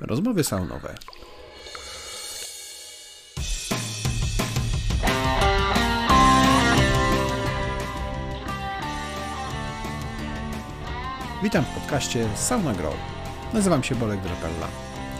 Rozmowy saunowe. Witam w podcaście Sauna Grow. Nazywam się Bolek Drapella.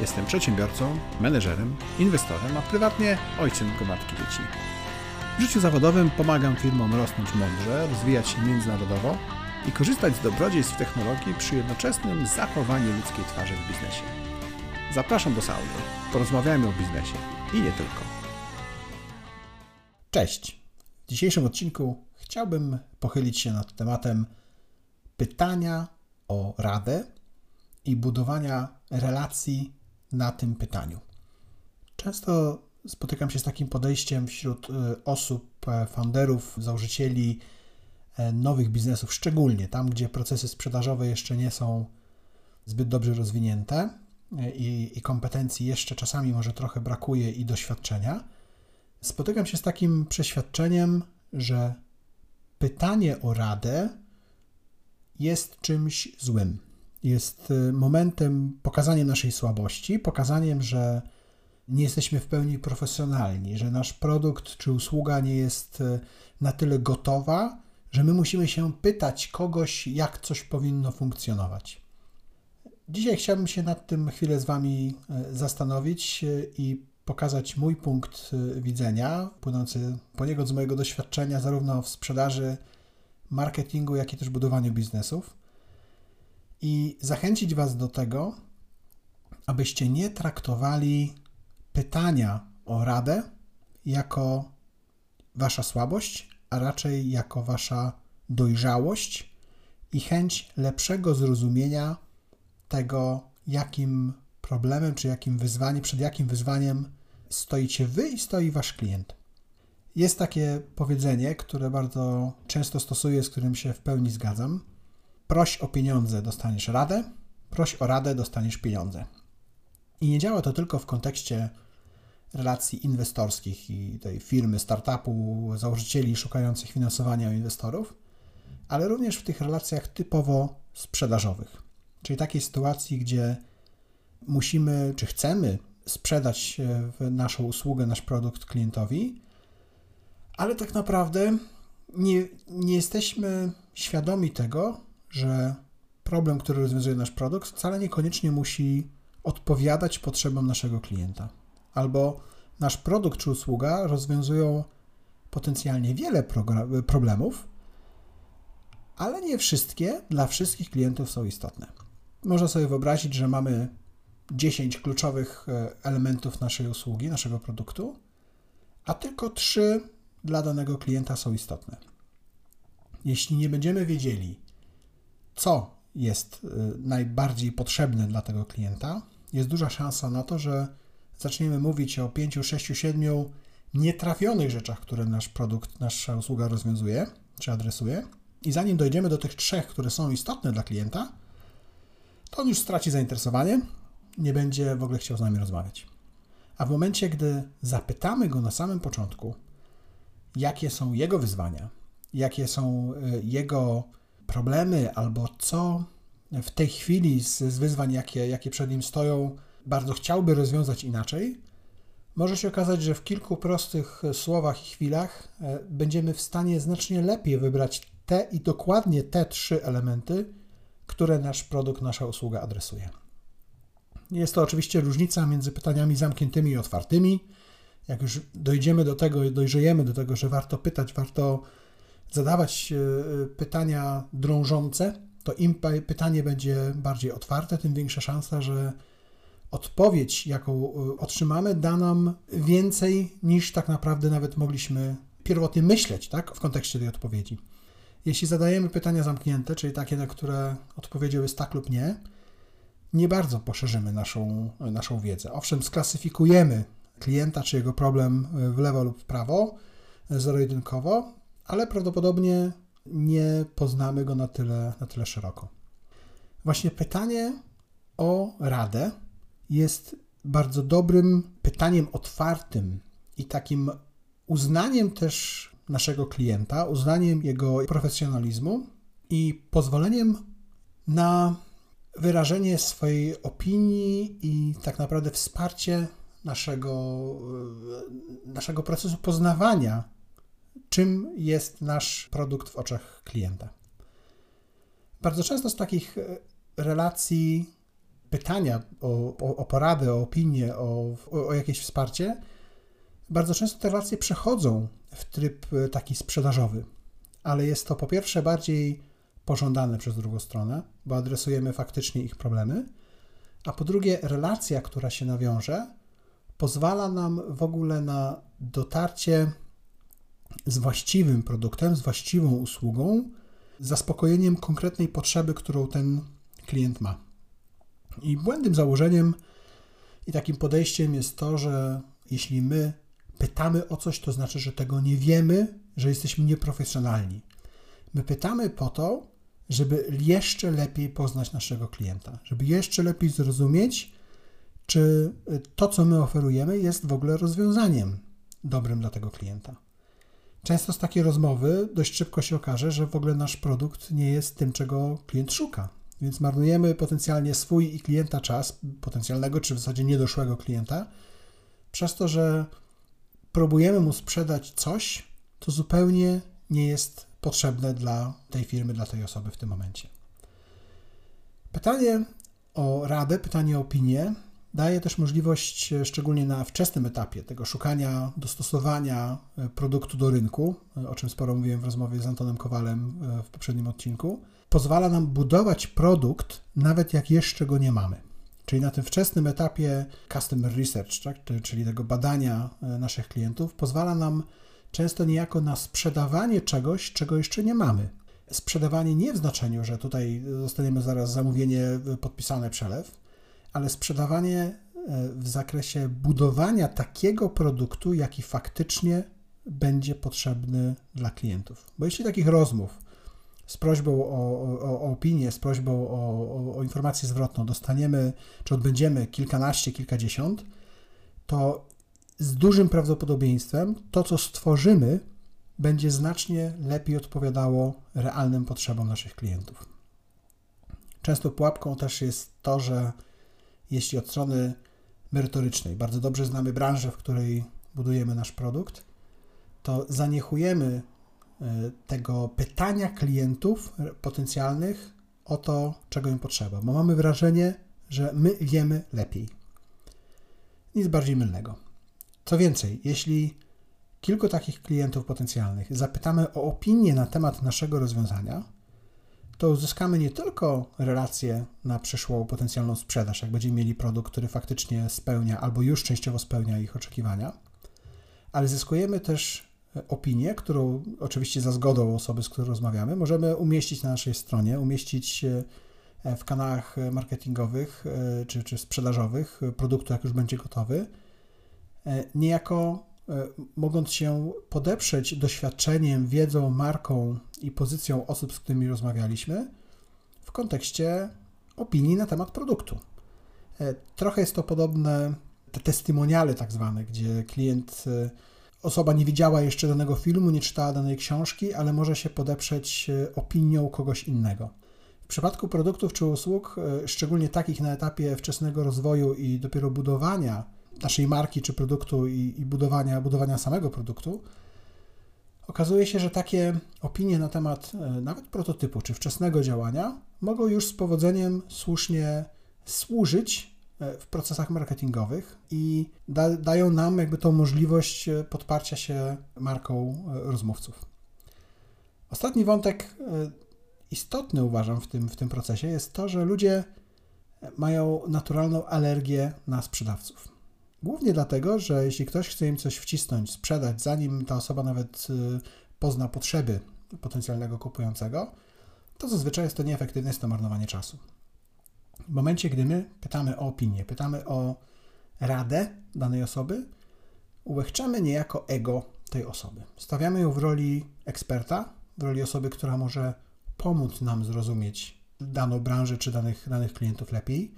Jestem przedsiębiorcą, menedżerem, inwestorem, a prywatnie ojcem gromadki dzieci. W życiu zawodowym pomagam firmom rosnąć mądrze, rozwijać się międzynarodowo i korzystać z dobrodziejstw technologii przy jednoczesnym zachowaniu ludzkiej twarzy w biznesie. Zapraszam do sauny. Porozmawiajmy o biznesie i nie tylko. Cześć. W dzisiejszym odcinku chciałbym pochylić się nad tematem pytania o radę i budowania relacji na tym pytaniu. Często spotykam się z takim podejściem wśród y, osób, e, founderów, założycieli e, nowych biznesów, szczególnie tam, gdzie procesy sprzedażowe jeszcze nie są zbyt dobrze rozwinięte e, i, i kompetencji jeszcze czasami może trochę brakuje i doświadczenia. Spotykam się z takim przeświadczeniem, że pytanie o radę jest czymś złym. Jest y, momentem pokazania naszej słabości, pokazaniem, że nie jesteśmy w pełni profesjonalni, że nasz produkt czy usługa nie jest y, na tyle gotowa, że my musimy się pytać kogoś, jak coś powinno funkcjonować. Dzisiaj chciałbym się nad tym chwilę z Wami y, zastanowić i pokazać mój punkt widzenia, płynący poniekąd z mojego doświadczenia, zarówno w sprzedaży, marketingu, jak i też budowaniu biznesów. I zachęcić Was do tego, abyście nie traktowali pytania o radę jako Wasza słabość, a raczej jako Wasza dojrzałość i chęć lepszego zrozumienia tego, jakim problemem czy jakim wyzwaniem, przed jakim wyzwaniem stoicie Wy i stoi Wasz klient. Jest takie powiedzenie, które bardzo często stosuję, z którym się w pełni zgadzam. Proś o pieniądze, dostaniesz radę, proś o radę, dostaniesz pieniądze. I nie działa to tylko w kontekście relacji inwestorskich i tej firmy, startupu, założycieli szukających finansowania inwestorów, ale również w tych relacjach typowo sprzedażowych. Czyli takiej sytuacji, gdzie musimy, czy chcemy sprzedać naszą usługę, nasz produkt klientowi, ale tak naprawdę nie, nie jesteśmy świadomi tego, że problem, który rozwiązuje nasz produkt, wcale niekoniecznie musi odpowiadać potrzebom naszego klienta. Albo nasz produkt czy usługa rozwiązują potencjalnie wiele problemów, ale nie wszystkie dla wszystkich klientów są istotne. Można sobie wyobrazić, że mamy 10 kluczowych e, elementów naszej usługi, naszego produktu, a tylko 3 dla danego klienta są istotne. Jeśli nie będziemy wiedzieli, co jest y, najbardziej potrzebne dla tego klienta, jest duża szansa na to, że zaczniemy mówić o 5, 6, 7 nietrafionych rzeczach, które nasz produkt, nasza usługa rozwiązuje czy adresuje. I zanim dojdziemy do tych trzech, które są istotne dla klienta, to on już straci zainteresowanie, nie będzie w ogóle chciał z nami rozmawiać. A w momencie, gdy zapytamy go na samym początku, jakie są jego wyzwania, jakie są e, jego problemy, albo co w tej chwili z, z wyzwań, jakie, jakie przed nim stoją, bardzo chciałby rozwiązać inaczej, może się okazać, że w kilku prostych słowach i chwilach e, będziemy w stanie znacznie lepiej wybrać te i dokładnie te trzy elementy, które nasz produkt, nasza usługa adresuje. Jest to oczywiście różnica między pytaniami zamkniętymi i otwartymi jak już dojdziemy do tego, dojrzejemy do tego, że warto pytać, warto zadawać e, pytania drążące, to im pytanie będzie bardziej otwarte, tym większa szansa, że odpowiedź, jaką e, otrzymamy, da nam więcej niż tak naprawdę nawet mogliśmy pierwotnie myśleć tak, w kontekście tej odpowiedzi. Jeśli zadajemy pytania zamknięte, czyli takie, na które odpowiedzią jest tak lub nie, nie bardzo poszerzymy naszą, naszą wiedzę. Owszem, sklasyfikujemy klienta czy jego problem w lewo lub w prawo, zero-jedynkowo, ale prawdopodobnie nie poznamy go na tyle, na tyle szeroko. Właśnie pytanie o radę jest bardzo dobrym pytaniem otwartym i takim uznaniem też naszego klienta, uznaniem jego profesjonalizmu i pozwoleniem na wyrażenie swojej opinii i tak naprawdę wsparcie naszego, e, naszego procesu poznawania, czym jest nasz produkt w oczach klienta. Bardzo często z takich e, relacji pytania o, o, o poradę, o opinię, o, o jakieś wsparcie, bardzo często te relacje przechodzą w tryb e, taki sprzedażowy, ale jest to po pierwsze bardziej pożądane przez drugą stronę, bo adresujemy faktycznie ich problemy, a po drugie relacja, która się nawiąże, pozwala nam w ogóle na dotarcie z właściwym produktem, z właściwą usługą, zaspokojeniem konkretnej potrzeby, którą ten klient ma. I błędnym założeniem i takim podejściem jest to, że jeśli my pytamy o coś, to znaczy, że tego nie wiemy, że jesteśmy nieprofesjonalni. My pytamy po to, żeby jeszcze lepiej poznać naszego klienta, żeby jeszcze lepiej zrozumieć, czy to, co my oferujemy, jest w ogóle rozwiązaniem dobrym dla tego klienta. Często z takiej rozmowy dość szybko się okaże, że w ogóle nasz produkt nie jest tym, czego klient szuka. Więc marnujemy potencjalnie swój i klienta czas, potencjalnego czy w zasadzie niedoszłego klienta, przez to, że próbujemy mu sprzedać coś, co zupełnie nie jest potrzebne dla tej firmy, dla tej osoby w tym momencie. Pytanie o radę, pytanie o opinię daje też możliwość, e, szczególnie na wczesnym etapie tego szukania, dostosowania e, produktu do rynku, e, o czym sporo mówiłem w rozmowie z Antonem Kowalem w poprzednim odcinku, pozwala nam budować produkt, nawet jak jeszcze go nie mamy. Czyli na tym wczesnym etapie customer research, tak, czyli tego badania naszych klientów, pozwala nam często niejako na sprzedawanie czegoś, czego jeszcze nie mamy. Sprzedawanie nie w znaczeniu, że tutaj dostaniemy zaraz zamówienie, podpisane przelew, ale sprzedawanie e, w zakresie budowania takiego produktu, jaki faktycznie będzie potrzebny dla klientów. Bo jeśli takich rozmów z prośbą o, o, o opinię, z prośbą o, o, informację zwrotną dostaniemy, czy odbędziemy kilkanaście, kilkadziesiąt, to z dużym prawdopodobieństwem to, co stworzymy, będzie znacznie lepiej odpowiadało realnym potrzebom naszych klientów. Często pułapką też jest to, że jeśli od strony merytorycznej bardzo dobrze znamy branżę, w której budujemy nasz produkt, to zaniechujemy tego pytania klientów potencjalnych o to, czego im potrzeba, bo mamy wrażenie, że my wiemy lepiej. Nic bardziej mylnego. Co więcej, jeśli kilku takich klientów potencjalnych zapytamy o opinię na temat naszego rozwiązania, to uzyskamy nie tylko relacje na przyszłą potencjalną sprzedaż, jak będziemy mieli produkt, który faktycznie spełnia albo już częściowo spełnia ich oczekiwania, ale zyskujemy też opinię, którą oczywiście za zgodą osoby, z którą rozmawiamy, możemy umieścić na naszej stronie, umieścić e, w kanałach marketingowych e, czy, czy sprzedażowych produktu, jak już będzie gotowy, e, niejako mogąc się podeprzeć doświadczeniem, wiedzą, marką i pozycją osób, z którymi rozmawialiśmy w kontekście opinii na temat produktu. Trochę jest to podobne, te testimoniale tak zwane, gdzie klient, osoba nie widziała jeszcze danego filmu, nie czytała danej książki, ale może się podeprzeć opinią kogoś innego. W przypadku produktów czy usług, szczególnie takich na etapie wczesnego rozwoju i dopiero budowania naszej marki czy produktu i, i budowania, budowania samego produktu, okazuje się, że takie opinie na temat e, nawet prototypu czy wczesnego działania mogą już z powodzeniem słusznie służyć e, w procesach marketingowych i da, dają nam jakby tą możliwość e, podparcia się marką rozmówców. Ostatni wątek istotny uważam w tym, w tym procesie jest to, że ludzie mają naturalną alergię na sprzedawców. Głównie dlatego, że jeśli ktoś chce im coś wcisnąć, sprzedać, zanim ta osoba nawet pozna potrzeby potencjalnego kupującego, to zazwyczaj jest to nieefektywne, jest to marnowanie czasu. W momencie, gdy my pytamy o opinię, pytamy o radę danej osoby, ułechczamy niejako ego tej osoby. Stawiamy ją w roli eksperta, w roli osoby, która może pomóc nam zrozumieć daną branżę czy danych, danych klientów lepiej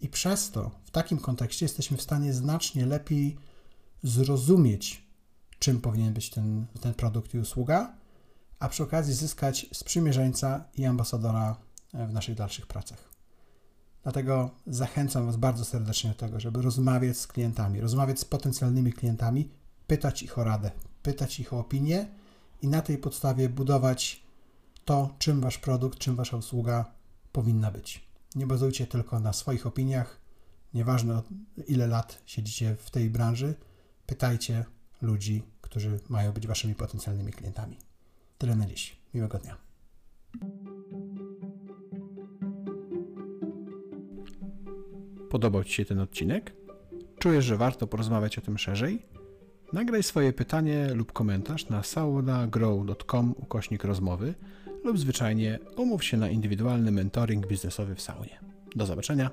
i przez to w takim kontekście jesteśmy w stanie znacznie lepiej zrozumieć, czym powinien być ten, ten produkt i usługa, a przy okazji zyskać sprzymierzeńca i ambasadora w naszych dalszych pracach. Dlatego zachęcam Was bardzo serdecznie do tego, żeby rozmawiać z klientami, rozmawiać z potencjalnymi klientami, pytać ich o radę, pytać ich o opinię i na tej podstawie budować to, czym Wasz produkt, czym Wasza usługa powinna być. Nie bazujcie tylko na swoich opiniach, nieważne ile lat siedzicie w tej branży, pytajcie ludzi, którzy mają być Waszymi potencjalnymi klientami. Tyle na dziś. Miłego dnia. Podobał Ci się ten odcinek? Czujesz, że warto porozmawiać o tym szerzej? Nagraj swoje pytanie lub komentarz na saunagrow.com ukośnik rozmowy lub zwyczajnie umów się na indywidualny mentoring biznesowy w saunie. Do zobaczenia.